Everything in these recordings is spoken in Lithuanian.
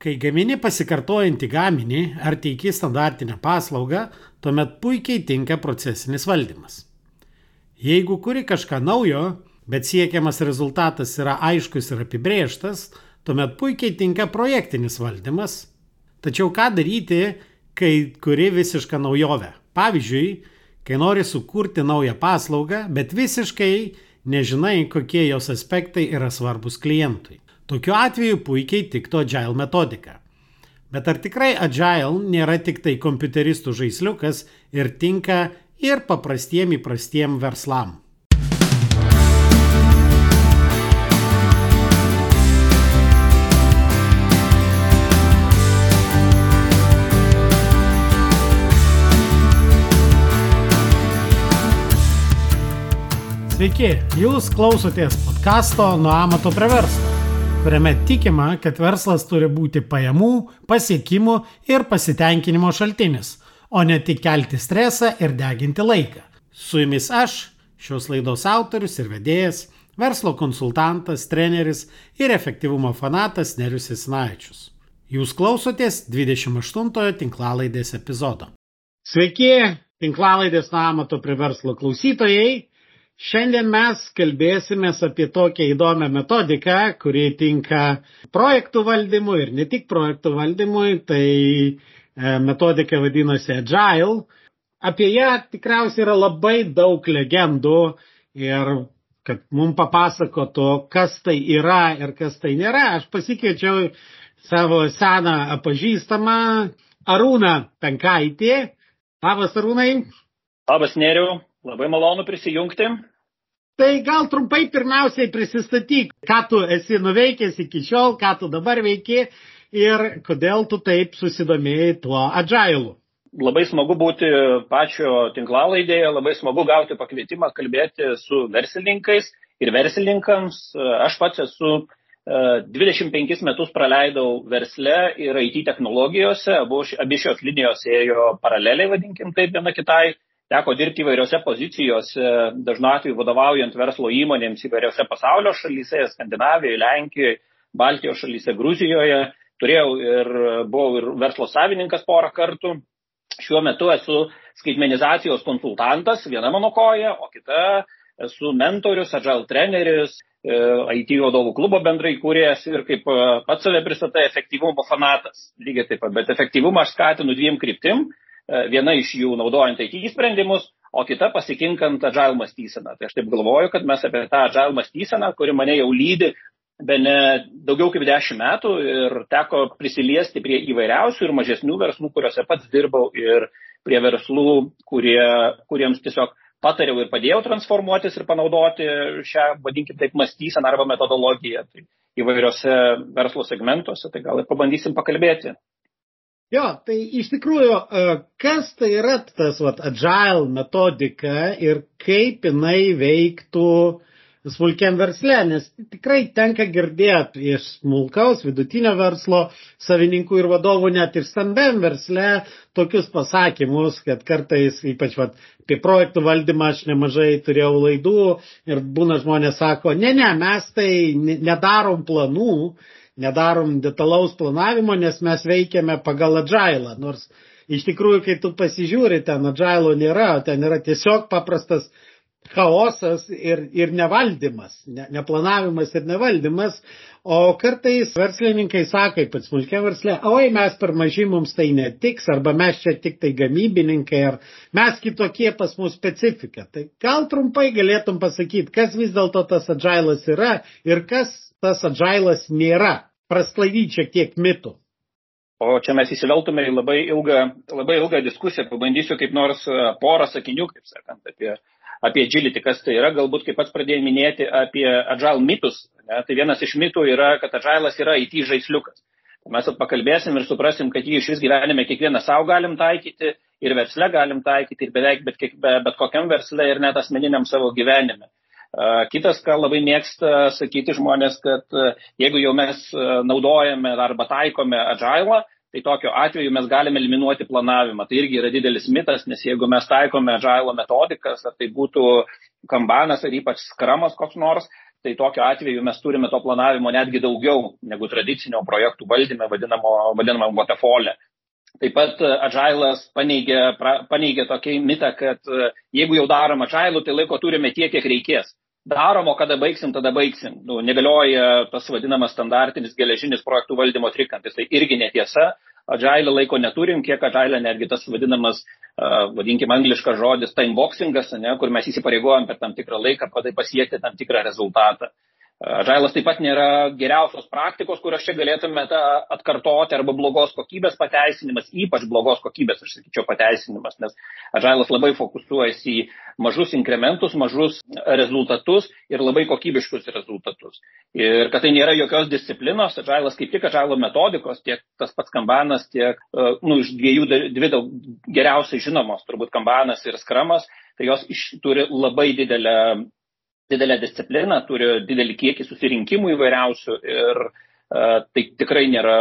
Kai gamini pasikartojantį gaminį ar teiki standartinę paslaugą, tuomet puikiai tinka procesinis valdymas. Jeigu kuri kažką naujo, bet siekiamas rezultatas yra aiškus ir apibrėžtas, tuomet puikiai tinka projektinis valdymas. Tačiau ką daryti, kai kuri visišką naujovę? Pavyzdžiui, kai nori sukurti naują paslaugą, bet visiškai nežinai, kokie jos aspektai yra svarbus klientui. Tokiu atveju puikiai tiktų agile metodika. Bet ar tikrai agile nėra tik tai kompiuteristų žaisliukas ir tinka ir paprastiem įprastiem verslam? Sveiki, jūs klausotės podkasto nuo amato prie verslo kuriame tikima, kad verslas turi būti pajamų, pasiekimų ir pasitenkinimo šaltinis, o ne tik kelti stresą ir deginti laiką. Su jumis aš, šios laidos autorius ir vedėjas, verslo konsultantas, treneris ir efektyvumo fanatas Nerius Isnaičius. Jūs klausotės 28-ojo tinklalaidės epizodo. Sveiki, tinklalaidės nuo amato prie verslo klausytojai. Šiandien mes kalbėsime apie tokią įdomią metodiką, kuri tinka projektų valdymui ir ne tik projektų valdymui, tai e, metodika vadinasi Agile. Apie ją tikriausiai yra labai daug legendų ir kad mums papasakotų, kas tai yra ir kas tai nėra, aš pasikviečiau savo seną pažįstamą Arūną Penkaitį. Labas Arūnai. Labas Neriu, labai malonu prisijungti. Tai gal trumpai pirmiausiai prisistatyk, ką tu esi nuveikęs iki šiol, ką tu dabar veiki ir kodėl tu taip susidomėjai tuo agilų. Labai smagu būti pačio tinklalaidėje, labai smagu gauti pakvietimą kalbėti su verslininkais ir verslininkams. Aš pats esu 25 e, metus praleidau versle ir IT technologijose, abu, abi šios linijos ėjo paraleliai, vadinkim taip, viena kitai teko dirbti įvairiose pozicijose, dažnu atveju vadovaujant verslo įmonėms įvairiose pasaulio šalyse, Skandinavijoje, Lenkijoje, Baltijos šalyse, Gruzijoje. Turėjau ir buvau ir verslo savininkas porą kartų. Šiuo metu esu skaitmenizacijos konsultantas, viena mano koja, o kita esu mentorius, agile treneris, e, IT vadovų klubo bendrai kūrėjas ir kaip e, pats save pristatai efektyvumo fanatas. Lygiai taip pat, bet efektyvumą aš skatinu dviem kryptim. E, viena iš jų naudojant IT sprendimus, o kita pasikinkant agile mąstyseną. Tai aš taip galvoju, kad mes apie tą agile mąstyseną, kuri mane jau lydi be ne daugiau kaip dešimt metų ir teko prisiliesti prie įvairiausių ir mažesnių verslų, kuriuose pats dirbau ir prie verslų, kurie, kuriems tiesiog patariau ir padėjau transformuotis ir panaudoti šią, vadinkim taip, mąstyseną arba metodologiją tai įvairiose verslo segmentuose. Tai gal ir pabandysim pakalbėti. Jo, tai iš tikrųjų, e, kas tai yra tas vat, agile metodika ir kaip jinai veiktų smulkiam versle, nes tikrai tenka girdėti iš smulkaus vidutinio verslo savininkų ir vadovų net ir stambiam versle tokius pasakymus, kad kartais, ypač vat, apie projektų valdymą aš nemažai turėjau laidų ir būna žmonės sako, ne, ne, mes tai nedarom planų, nedarom detalaus planavimo, nes mes veikiame pagal agilą. Nors iš tikrųjų, kai tu pasižiūri, ten agilo nėra, ten yra tiesiog paprastas chaosas ir, ir nevaldymas, ne, neplanavimas ir nevaldymas. O kartais verslininkai sako, ypač smulkiam verslė, oi mes per maži mums tai netiks, arba mes čia tik tai gamybininkai, ar mes kitokie pas mūsų specifika. Tai gal trumpai galėtum pasakyti, kas vis dėlto tas agilas yra ir kas tas agilas nėra prasklaidyti šiek tiek mitų. O čia mes įsiveltume į labai ilgą, labai ilgą diskusiją, pabandysiu kaip nors e, porą sakinių, kaip sakant, apie, apie agility, kas tai yra, galbūt kaip pats pradėjai minėti apie agile mitus. Ne? Tai vienas iš mitų yra, kad agilas yra IT žaisliukas. Mes pakalbėsim ir suprasim, kad jį iš vis gyvenime kiekvieną savo galim taikyti ir versle galim taikyti ir beveik bet, kiek, bet kokiam versle ir net asmeniniam savo gyvenime. Kitas, ką labai mėgsta sakyti žmonės, kad jeigu jau mes naudojame arba taikome agilą, tai tokiu atveju mes galime eliminuoti planavimą. Tai irgi yra didelis mitas, nes jeigu mes taikome agilo metodikas, ar tai būtų kambanas ar ypač skramas koks nors, tai tokiu atveju mes turime to planavimo netgi daugiau negu tradicinio projektų valdyme vadinamo, vadinamo waterfall'e. Taip pat Agile'as paneigė, paneigė tokį mitą, kad jeigu jau darom Agile'ų, tai laiko turime tiek, kiek reikės. Darom, o kada baigsim, tada baigsim. Nu, negalioja tas vadinamas standartinis geležinis projektų valdymo trikampis. Tai irgi netiesa. Agile laiko neturim, kiek Agile netgi tas vadinamas, uh, vadinkime, angliškas žodis timeboxingas, ne, kur mes įsipareigojom per tam tikrą laiką pasiekti tam tikrą rezultatą. Agilas taip pat nėra geriausios praktikos, kurios čia galėtume atkartoti arba blogos kokybės pateisinimas, ypač blogos kokybės, aš sakyčiau, pateisinimas, nes Agilas labai fokusuojasi į mažus inkrementus, mažus rezultatus ir labai kokybiškus rezultatus. Ir kad tai nėra jokios disciplinos, Agilas kaip tik Agilo metodikos, tiek tas pats kambanas, tiek, e, nu, iš dviejų, dvi daug geriausiai žinomos, turbūt kambanas ir skramas, tai jos iš, turi labai didelę didelę discipliną, turi didelį kiekį susirinkimų įvairiausių ir uh, tai tikrai nėra,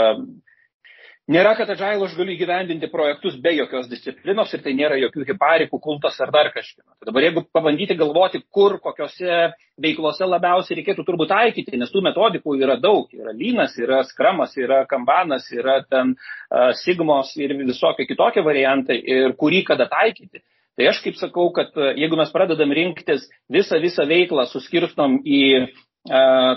nėra, kad Agile aš galiu įgyvendinti projektus be jokios disciplinos ir tai nėra jokių hiparikų kultas ar dar kažkino. Tai dabar jeigu pabandyti galvoti, kur, kokiuose veiklose labiausiai reikėtų turbūt taikyti, nes tų metodikų yra daug, yra lynas, yra skramas, yra kambanas, yra ten uh, sigmos ir visokie kitokie variantai ir kurį kada taikyti Tai aš kaip sakau, kad e, jeigu mes pradedam rinktis visą, visą veiklą, suskirstom į e,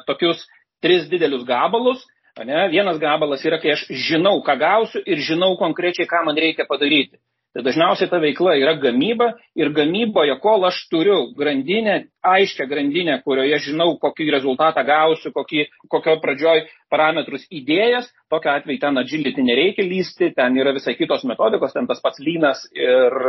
tokius tris didelius gabalus, ne, vienas gabalas yra, kai aš žinau, ką gausiu ir žinau konkrečiai, ką man reikia padaryti. Tai dažniausiai ta veikla yra gamyba ir gamyboje, kol aš turiu grandinę, aiškę grandinę, kurioje žinau, kokį rezultatą gausiu, kokį, kokio pradžioj parametrus įdėjęs, tokia atveju ten agility nereikia lysti, ten yra visai kitos metodikos, ten tas pats lynas ir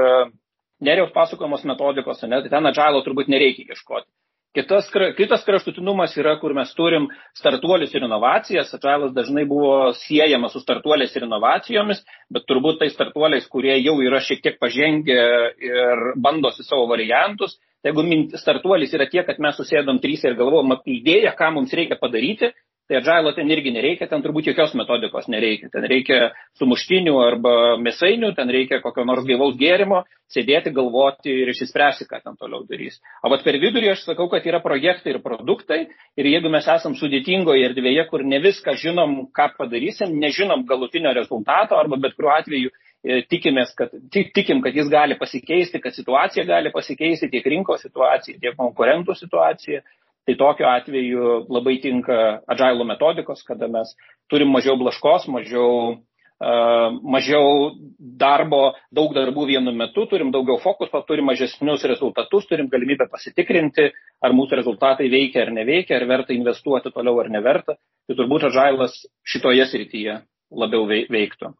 Neriaus pasakojamos metodikos, ne, tai ten agilo turbūt nereikia ieškoti. Kitas, kitas kraštutinumas yra, kur mes turim startuolius ir inovacijas. Agilas dažnai buvo siejamas su startuoliais ir inovacijomis, bet turbūt tai startuoliais, kurie jau yra šiek tiek pažengę ir bandosi savo variantus. Tai jeigu startuolis yra tiek, kad mes susėdom trys ir galvojom apie idėją, ką mums reikia padaryti, Tai agilo ten irgi nereikia, ten turbūt jokios metodikos nereikia. Ten reikia sumuštinių arba mėsainių, ten reikia kokio nors gyvaus gėrimo, sėdėti, galvoti ir išsispręsti, ką ten toliau darys. O vat per vidurį aš sakau, kad yra projektai ir produktai ir jeigu mes esam sudėtingoje erdvėje, kur ne viską žinom, ką padarysim, nežinom galutinio rezultato arba bet kuriuo atveju e, tikimės, kad, tik, tikim, kad jis gali pasikeisti, kad situacija gali pasikeisti, tiek rinkos situacija, tiek konkurentų situacija, Tai tokiu atveju labai tinka agilo metodikos, kada mes turim mažiau blaškos, mažiau, uh, mažiau darbo, daug darbų vienu metu, turim daugiau fokuso, turim mažesnius rezultatus, turim galimybę pasitikrinti, ar mūsų rezultatai veikia ar neveikia, ar verta investuoti toliau ar neverta. Tai turbūt agilas šitoje srityje labiau veiktų.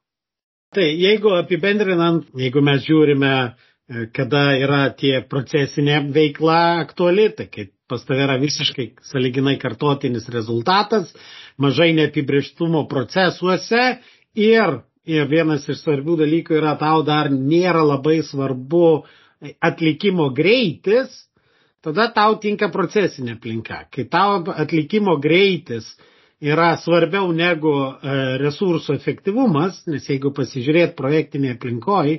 Tai jeigu apibendrinant, jeigu mes žiūrime kada yra tie procesinė veikla aktuali, tai kai pas tave yra visiškai saliginai kartotinis rezultatas, mažai neapibrieštumo procesuose ir, ir vienas iš svarbių dalykų yra tau dar nėra labai svarbu atlikimo greitis, tada tau tinka procesinė aplinka. Kai tau atlikimo greitis yra svarbiau negu e, resursų efektyvumas, nes jeigu pasižiūrėt projektinėje aplinkoje,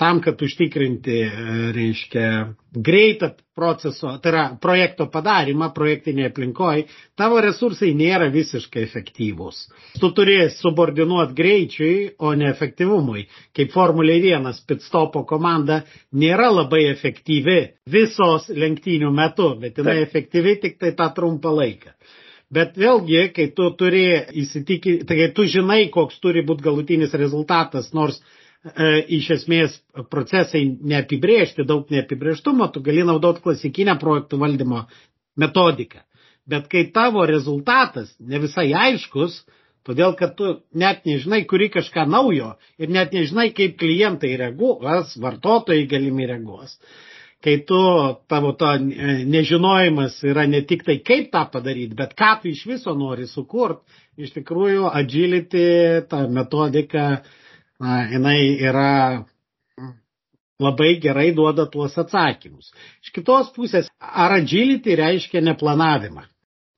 tam, kad užtikrinti, e, reiškia, greitą proceso, tai yra projekto padarimą projektinėje aplinkoje, tavo resursai nėra visiškai efektyvūs. Tu turi subordinuoti greičiui, o ne efektyvumui. Kaip Formulė 1 pitstopo komanda nėra labai efektyvi visos lenktynių metu, bet jinai efektyvi tik tai tą trumpą laiką. Bet vėlgi, kai tu turi įsitikinti, tai kai tu žinai, koks turi būti galutinis rezultatas, nors iš esmės procesai neapibriežti, daug neapibrieštumo, tu gali naudoti klasikinę projektų valdymo metodiką. Bet kai tavo rezultatas ne visai aiškus, todėl kad tu net nežinai, kuri kažką naujo ir net nežinai, kaip klientai reaguos, vartotojai galimi reaguos. Kai tu, tavo to e, nežinojimas yra ne tik tai, kaip tą padaryti, bet ką tu iš viso nori sukurti, iš tikrųjų agility, ta metodika na, jinai yra labai gerai duoda tuos atsakymus. Iš kitos pusės, ar agility reiškia neplanavimą?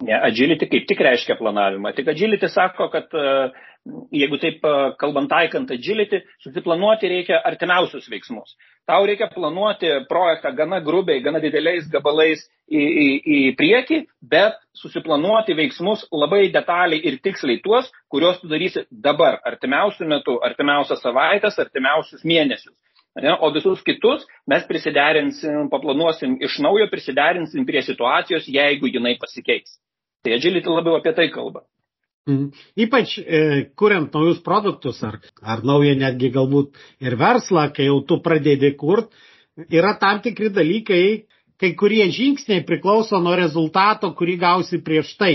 Ne, agility kaip tik reiškia planavimą. Tik agility sako, kad uh, jeigu taip kalbant taikant agility, susiplanuoti reikia artimiausius veiksmus. Tau reikia planuoti projektą gana grubiai, gana dideliais gabalais į, į, į priekį, bet susiplanuoti veiksmus labai detaliai ir tiksliai tuos, kuriuos tu darysi dabar, artimiausių metų, artimiausias savaitės, artimiausius mėnesius. Ne? O visus kitus mes prisiderinsim, paplanuosim iš naujo, prisiderinsim prie situacijos, jeigu jinai pasikeis. Tai agility labiau apie tai kalba. Mm. Ypač e, kuriant naujus produktus ar, ar naują netgi galbūt ir verslą, kai jau tu pradedi kurt, yra tam tikri dalykai, kai kurie žingsniai priklauso nuo rezultato, kurį gausi prieš tai.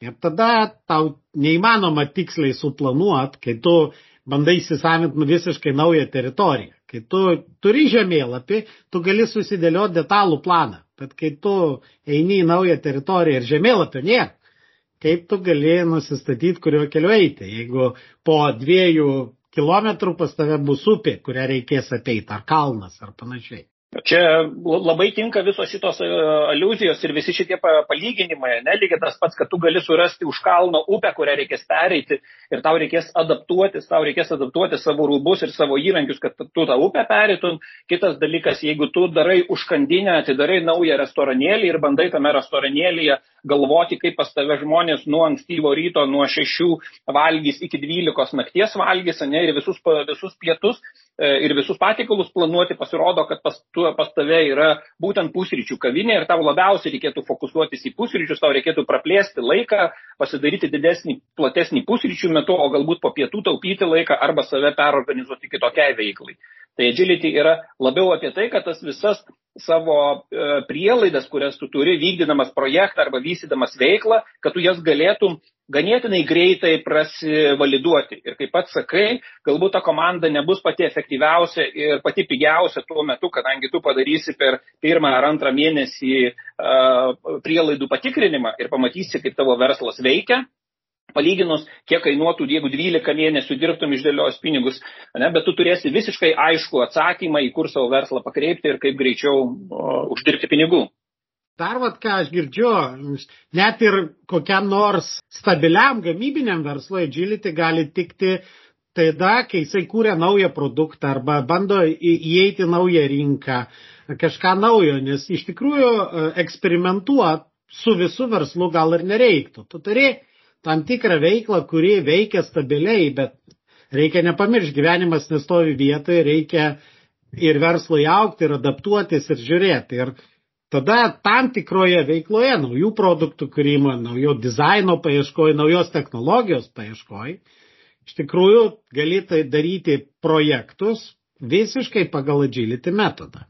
Ir tada tau neįmanoma tiksliai suplanuot, kai tu bandai įsisavinti visiškai naują teritoriją. Kai tu turi žemėlapį, tu gali susidėlioti detalų planą. Bet kai tu eini į naują teritoriją ir žemėlapio nėra, kaip tu gali nusistatyti, kuriuo keliu eiti. Jeigu po dviejų kilometrų pas tave bus upė, kurią reikės apeiti, ar kalnas, ar panašiai. Čia labai tinka visos šitos e, aliuzijos ir visi šitie palyginimai, nelygiai tas pats, kad tu gali surasti už kalno upę, kurią reikės pereiti ir tau reikės adaptuotis, tau reikės adaptuoti savo rūbus ir savo įrankius, kad tu tą upę pereitum. Kitas dalykas, jeigu tu darai užkandinę, atidarai naują restoranėlį ir bandai tame restoranėlyje galvoti, kaip pas tave žmonės nuo ankstyvo ryto, nuo 6 valgys iki 12 nakties valgys, ne, ir visus, visus pietus, ir visus patikalus planuoti, pasirodo, kad pas, tu, pas tave yra būtent pusryčių kavinė ir tau labiausiai reikėtų fokusuotis į pusryčius, tau reikėtų praplėsti laiką, pasidaryti didesnį, platesnį pusryčių metu, o galbūt po pietų taupyti laiką arba save perorganizuoti kitokiai veiklai. Tai agility yra labiau apie tai, kad tas visas savo e, prielaidas, kurias tu turi vykdydamas projektą arba vystydamas veiklą, kad tu jas galėtum ganėtinai greitai prasivaliduoti. Ir kaip pats sakai, galbūt ta komanda nebus pati efektyviausia ir pati pigiausia tuo metu, kadangi tu padarysi per pirmą ar antrą mėnesį uh, prielaidų patikrinimą ir pamatysi, kaip tavo verslas veikia. Palyginus, kiek kainuotų, jeigu 12 mėnesių dirbtum išdėliojus pinigus, ne, bet tu turėsi visiškai aišku atsakymą, į kur savo verslą pakreipti ir kaip greičiau uh, uždirbti pinigų. Dar vat, ką aš girdžiu, net ir kokiam nors stabiliam gamybiniam verslui agility gali tikti tada, kai jisai kūrė naują produktą arba bando įeiti naują rinką, kažką naujo, nes iš tikrųjų e, eksperimentuoti su visų verslu gal ir nereiktų. Tu turi tam tikrą veiklą, kuri veikia stabiliai, bet reikia nepamiršti, gyvenimas nestovi vietoje, reikia ir verslui aukti, ir adaptuotis, ir žiūrėti. Ir tada tam tikroje veikloje, naujų produktų kūrimo, naujo dizaino paieškoj, naujos technologijos paieškoj, iš tikrųjų gali tai daryti projektus visiškai pagal agility metodą.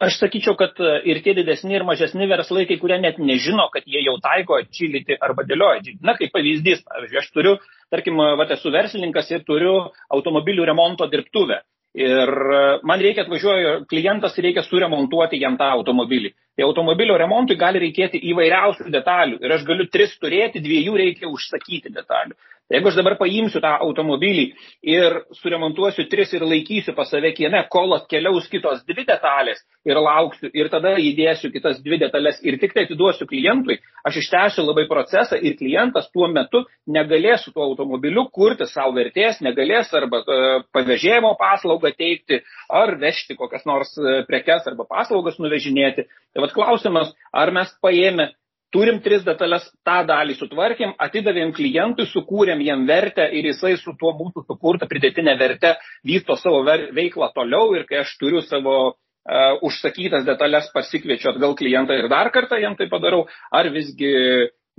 Aš sakyčiau, kad e, ir tie didesni ir mažesni verslai, kai kurie net nežino, kad jie jau taiko agility arba dėlioja. Na, kaip pavyzdys, pavyzdžiui, aš turiu, tarkim, va, esu verslininkas ir turiu automobilių remonto dirbtuvę. Ir e, man reikia atvažiuoju klientas ir reikia suremontuoti jam tą automobilį. Tai automobilio remontui gali reikėti įvairiausių detalių. Ir aš galiu tris turėti, dviejų reikia užsakyti detalių. Jeigu aš dabar paimsiu tą automobilį ir suremontuosiu tris ir laikysiu pas save kieme, kol atkeliaus kitos dvi detalės ir lauksiu ir tada įdėsiu kitas dvi detalės ir tik tai atiduosiu klientui, aš ištęsiu labai procesą ir klientas tuo metu negalės su tuo automobiliu kurti savo vertės, negalės arba e, pavežėjimo paslaugą teikti ar vežti kokias nors e, prekes arba paslaugas nuvežinėti. Tai vad klausimas, ar mes paėmė turim tris detalės, tą dalį sutvarkėm, atidavėm klientui, sukūrėm jam vertę ir jisai su tuo mūsų sukurta pridėtinė vertė vysto savo veiklą toliau ir kai aš turiu savo uh, užsakytas detalės pasikviečiu atgal klientą ir dar kartą jam tai padarau, ar visgi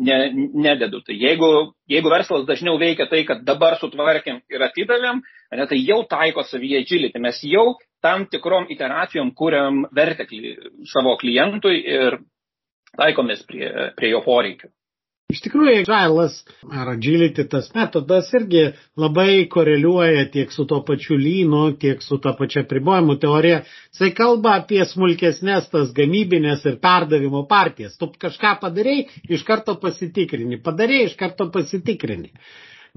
ne, nededu. Tai jeigu, jeigu verslas dažniau veikia tai, kad dabar sutvarkėm ir atidavėm, ne, tai jau taiko savyje agility. Mes jau tam tikrom iteracijom kuriam vertę savo klientui ir taikomės prie, prie jo poreikių. Iš tikrųjų, agilas ar agility tas metodas irgi labai koreliuoja tiek su to pačiu lynu, tiek su ta pačia pribojimų teorija. Jisai kalba apie smulkesnės tas gamybinės ir perdavimo partijas. Tu kažką padarai, iš karto pasitikrini. Padarai, iš karto pasitikrini.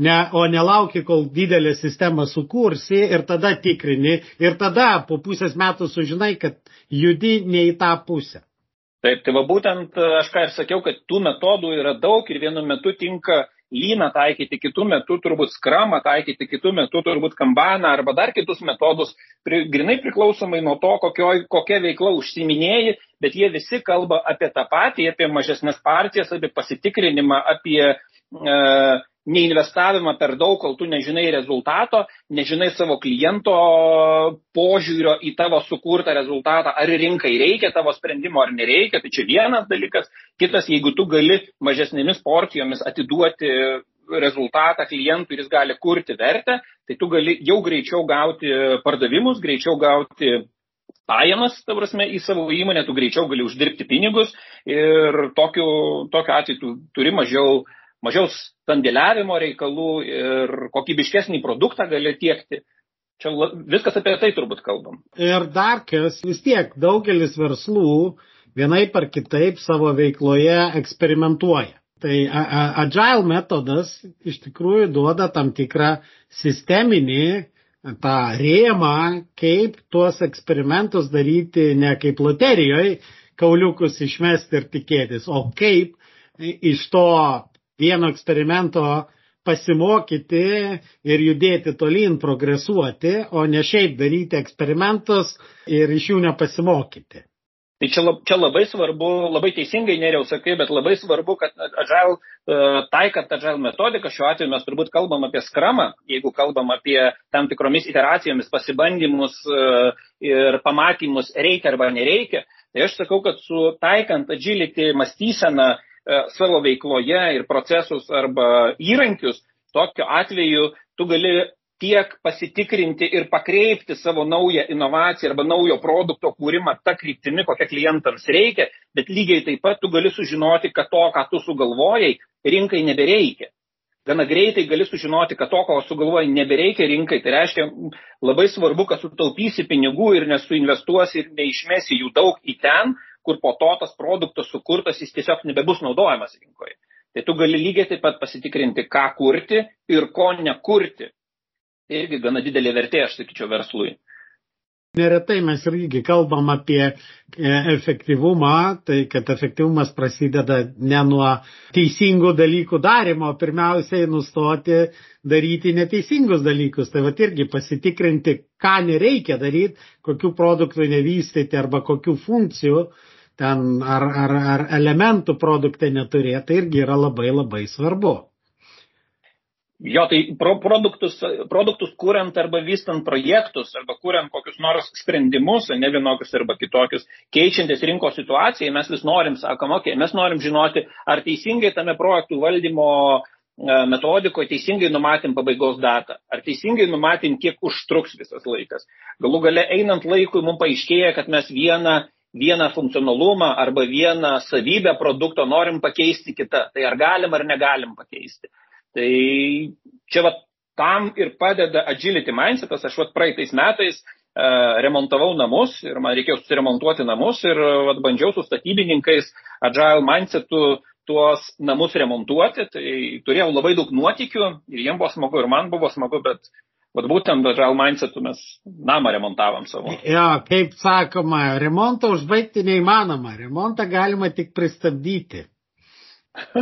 Ne, o nelauki, kol didelę sistemą sukursi ir tada tikrini ir tada po pusės metų sužinai, kad judi ne į tą pusę. Taip, tai va būtent aš ką ir sakiau, kad tų metodų yra daug ir vienu metu tinka lyną taikyti, kitų metų turbūt skramą taikyti, kitų metų turbūt kambaną arba dar kitus metodus, pri, grinai priklausomai nuo to, kokio, kokia veikla užsiminėjai, bet jie visi kalba apie tą patį, apie mažesnės partijas, apie pasitikrinimą, apie e, neinvestavimą per daug, kol tu nežinai rezultato, nežinai savo kliento požiūrio į tavo sukurtą rezultatą, ar rinkai reikia tavo sprendimo ar nereikia, tai čia vienas dalykas. Kitas, jeigu tu gali mažesnėmis porcijomis atiduoti rezultatą klientui ir jis gali kurti vertę, tai tu gali jau greičiau gauti pardavimus, greičiau gauti pajamas, ta prasme, į savo įmonę, tu greičiau gali uždirbti pinigus ir tokiu, tokiu atveju tu turi mažiau uh, mažiau sandėliavimo reikalų ir kokybiškesnį produktą gali tiekti. Čia viskas apie tai turbūt kalbam. Ir dar kas, vis tiek daugelis verslų vienai par kitaip savo veikloje eksperimentuoja. Tai agile metodas iš tikrųjų duoda tam tikrą sisteminį tą rėmą, kaip tuos eksperimentus daryti ne kaip loterijoje, kauliukus išmesti ir tikėtis, o kaip iš to vieno eksperimento pasimokyti ir judėti tolyn, progresuoti, o ne šiaip daryti eksperimentus ir iš jų nepasimokyti. Tai čia, čia labai svarbu, labai teisingai neriau sakai, bet labai svarbu, kad agile, e, taikant agile metodiką, šiuo atveju mes turbūt kalbam apie skramą, jeigu kalbam apie tam tikromis iteracijomis pasibandymus e, ir pamatymus reikia arba nereikia, tai aš sakau, kad su taikant agility mąstyseną savo veikloje ir procesus arba įrankius, tokiu atveju tu gali tiek pasitikrinti ir pakreipti savo naują inovaciją arba naujo produkto kūrimą tą kryptimį, kokią klientams reikia, bet lygiai taip pat tu gali sužinoti, kad to, ką tu sugalvojai, rinkai nebereikia. Gana greitai gali sužinoti, kad to, ko sugalvojai, nebereikia rinkai. Tai reiškia, labai svarbu, kad sutaupysi pinigų ir nesuinvestuosi ir neišmesi jų daug į ten, kur po to tas produktas sukurtas, jis tiesiog nebebus naudojamas rinkoje. Tai tu gali lygiai taip pat pasitikrinti, ką kurti ir ko nekurti. Tai irgi gana didelė vertė, aš sakyčiau, verslui. Neretai mes irgi kalbam apie e, efektyvumą, tai kad efektyvumas prasideda ne nuo teisingų dalykų darimo, pirmiausiai nustoti daryti neteisingus dalykus. Tai va irgi pasitikrinti, ką nereikia daryti, kokių produktų nevystyti arba kokių funkcijų ten ar, ar, ar elementų produkte neturėti, tai irgi yra labai labai svarbu. Jo, tai pro, produktus, produktus kuriant arba vystant projektus, arba kuriant kokius nors sprendimus, ne vienokius arba kitokius, keičiantis rinkos situacijai, mes vis norim, sakom, okay, mes norim žinoti, ar teisingai tame projektų valdymo e, metodikoje teisingai numatėm pabaigos datą, ar teisingai numatėm, kiek užtruks visas laikas. Galų gale einant laikui mums paaiškėja, kad mes vieną vieną funkcionalumą arba vieną savybę produkto norim pakeisti kitą. Tai ar galim ar negalim pakeisti. Tai čia va tam ir padeda agility mindsetas. Aš va praeitais metais uh, remontavau namus ir man reikėjo susiremontuoti namus ir uh, bandžiau su statybininkais agile mindsetu tuos namus remontuoti. Tai turėjau labai daug nuotikių ir jiems buvo smagu ir man buvo smagu, bet Vat būtent Agile Mindsetu mes namą remontavom savo. Jo, kaip sakoma, remontą užbaigti neįmanoma, remontą galima tik pristabdyti.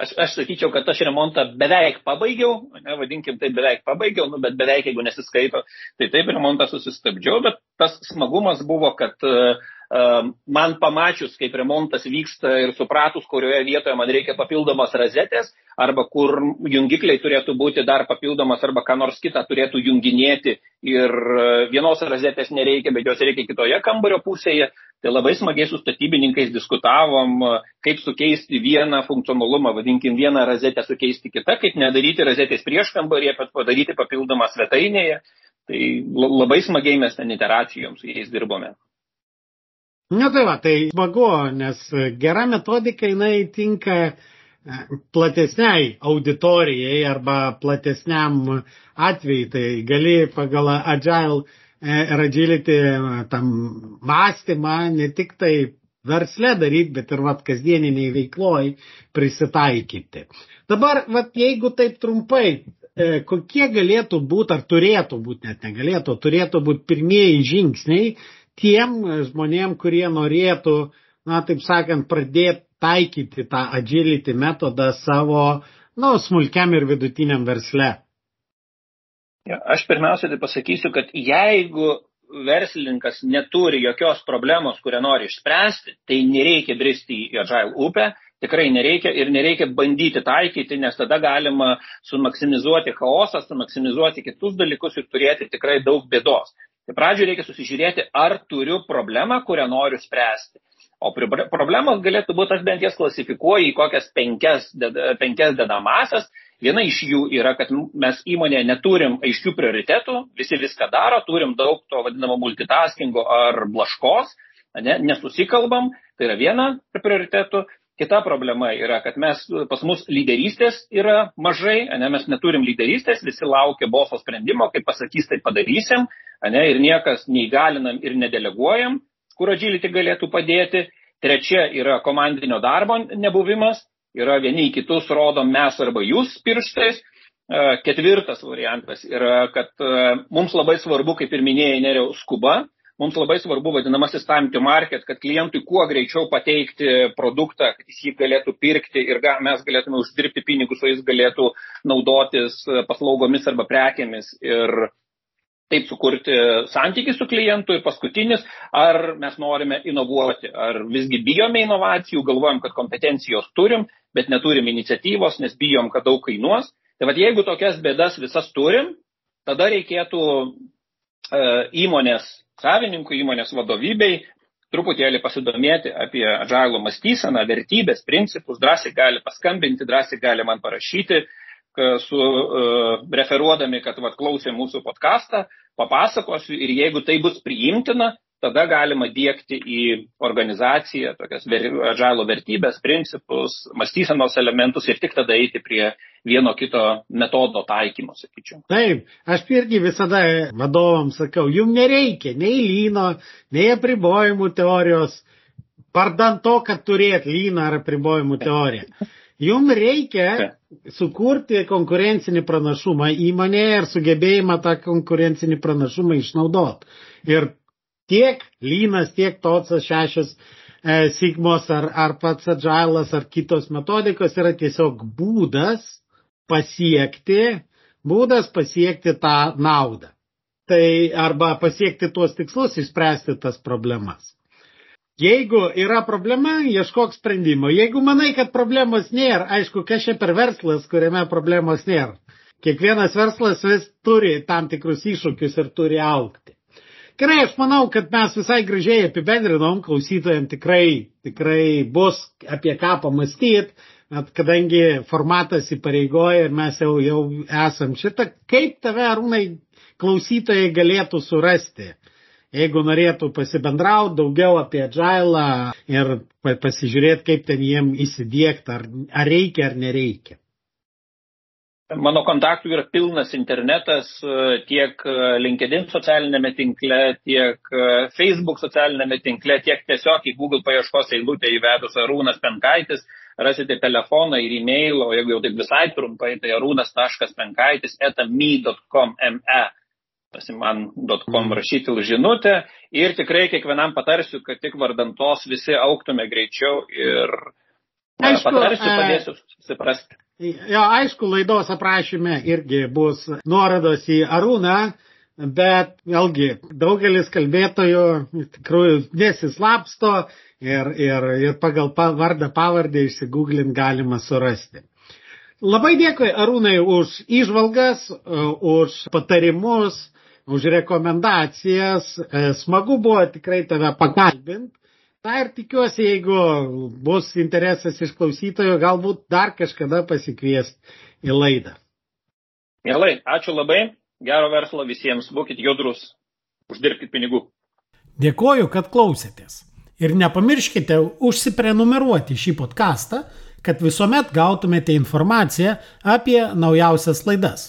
aš, aš sakyčiau, kad aš remontą beveik pabaigiau, ne, vadinkim tai beveik pabaigiau, nu, bet beveik jeigu nesiskaito, tai taip remontą susistabdžiau, bet tas smagumas buvo, kad uh, man pamačius, kaip remontas vyksta ir supratus, kurioje vietoje man reikia papildomos razetės, arba kur jungikliai turėtų būti dar papildomas, arba ką nors kitą turėtų junginėti ir e, vienos razetės nereikia, bet jos reikia kitoje kambario pusėje, tai labai smagiai su statybininkais diskutavom, e, kaip sukeisti vieną funkcionalumą, vadinkim vieną razetę sukeisti kitą, kaip nedaryti razetės prieš kambarį, bet padaryti papildomą svetainėje. Tai labai smagiai mes ten iteracijom su jais dirbome. Na tai va, tai smagu, nes gera metodika jinai tinka e, platesniai auditorijai arba platesniam atvejai, tai gali pagal agile ir e, agility e, tam mąstymą ne tik tai versle daryti, bet ir vat kasdieniniai veikloj prisitaikyti. Dabar, vat jeigu taip trumpai, kokie galėtų būti, ar turėtų būti, net negalėtų, turėtų būti pirmieji žingsniai, tiem žmonėm, kurie norėtų, na, taip sakant, pradėti taikyti tą agility metodą savo nu, smulkiam ir vidutiniam versle? Ja, aš pirmiausia tai pasakysiu, kad jeigu verslininkas neturi jokios problemos, kurią nori išspręsti, tai nereikia bristi į Agile upę, tikrai nereikia ir nereikia bandyti taikyti, nes tada galima sumaksimizuoti chaosą, sumaksimizuoti kitus dalykus ir turėti tikrai daug bėdos. Tai pradžioje reikia susižiūrėti, ar turiu problemą, kurią noriu spręsti. O problemos galėtų būti, aš bent jas klasifikuoju į kokias penkias, penkias dedamasias. Viena iš jų yra, kad mes įmonėje neturim aiškių prioritetų, visi viską daro, turim daug to vadinamo multitaskingo ar blaškos, ne, nesusikalbam, tai yra viena prioritetų. Kita problema yra, kad mes, pas mus lyderystės yra mažai, ne, mes neturim lyderystės, visi laukia boso sprendimo, kaip pasakys, tai padarysim, ne, ir niekas neįgalinam ir nedeleguojam, kur agility galėtų padėti. Trečia yra komandinio darbo nebuvimas, yra vieni į kitus rodom mes arba jūs pirštais. E, ketvirtas variantas yra, kad e, mums labai svarbu, kaip ir minėjai, neriau skuba, mums labai svarbu vadinamasis time to market, kad klientui kuo greičiau pateikti produktą, kad jis jį galėtų pirkti ir ga, mes galėtume uždirbti pinigus, o jis galėtų naudotis e, paslaugomis arba prekėmis. Ir taip sukurti santykį su klientu ir paskutinis, ar mes norime inovuoti, ar visgi bijome inovacijų, galvojam, kad kompetencijos turim, bet neturim iniciatyvos, nes bijom, kad daug kainuos. Tai vad jeigu tokias bėdas visas turim, tada reikėtų įmonės savininkų, įmonės vadovybei truputėlį pasidomėti apie agilo mąstyseną, vertybės, principus, drąsiai gali paskambinti, drąsiai gali man parašyti, su uh, referuodami, kad vat, klausė mūsų podcastą, papasakosiu ir jeigu tai bus priimtina, tada galima dėkti į organizaciją tokias agilo vertybės, principus, mąstysenos elementus ir tik tada eiti prie vieno kito metodo taikymo, sakyčiau. Taip, aš irgi visada vadovams sakau, jums nereikia nei lyno, nei apribojimų teorijos, pardant to, kad turėt lyną ar apribojimų teoriją. Jums reikia sukurti konkurencinį pranašumą įmonėje ir sugebėjimą tą konkurencinį pranašumą išnaudoti. Ir tiek lynas, tiek totsas šešios e, sigmos ar, ar pats agilas ar kitos metodikos yra tiesiog būdas pasiekti, būdas pasiekti tą naudą. Tai arba pasiekti tuos tikslus, išspręsti tas problemas. Jeigu yra problema, ieškok sprendimo. Jeigu manai, kad problemos nėra, aišku, kas čia per verslas, kuriame problemos nėra. Kiekvienas verslas vis turi tam tikrus iššūkius ir turi aukti. Gerai, aš manau, kad mes visai gražiai apibendrinom, klausytojams tikrai, tikrai bus apie ką pamastyti, bet kadangi formatas įpareigoja ir mes jau, jau esam šitą, kaip tave, arūnai, klausytojai galėtų surasti? jeigu norėtų pasibendrauti daugiau apie Agilą ir pasižiūrėti, kaip ten jiem įsidėkti, ar, ar reikia ar nereikia. Mano kontaktų yra pilnas internetas tiek LinkedIn socialinėme tinkle, tiek Facebook socialinėme tinkle, tiek tiesiog į Google paieškos eilutę įvedus Arūnas Penkaitis, rasite telefoną ir e-mail, o jeigu jau taip visai trumpai, tai arūnas.penkaitis etame.com, me pasiman.com mm. rašyti žinutę. Ir tikrai kiekvienam patarsiu, kad tik vardant tos visi auktume greičiau ir aišku, patarsiu, padėsiu susiprasti. Jo, aišku, laidos aprašyme irgi bus nuorodos į Arūną, bet vėlgi daugelis kalbėtojų tikrųjų nesislapsto ir, ir, ir pagal vardą pavardę išsigūglint galima surasti. Labai dėkui Arūnai už įžvalgas, už patarimus, už rekomendacijas. Smagu buvo tikrai tave pakalbinti. Na ir tikiuosi, jeigu bus interesas iš klausytojų, galbūt dar kažkada pasikviest į laidą. Mielai, ačiū labai, gero verslo visiems, būkite judrus, uždirbkite pinigų. Dėkoju, kad klausėtės. Ir nepamirškite užsiprenumeruoti šį podcastą, kad visuomet gautumėte informaciją apie naujausias laidas.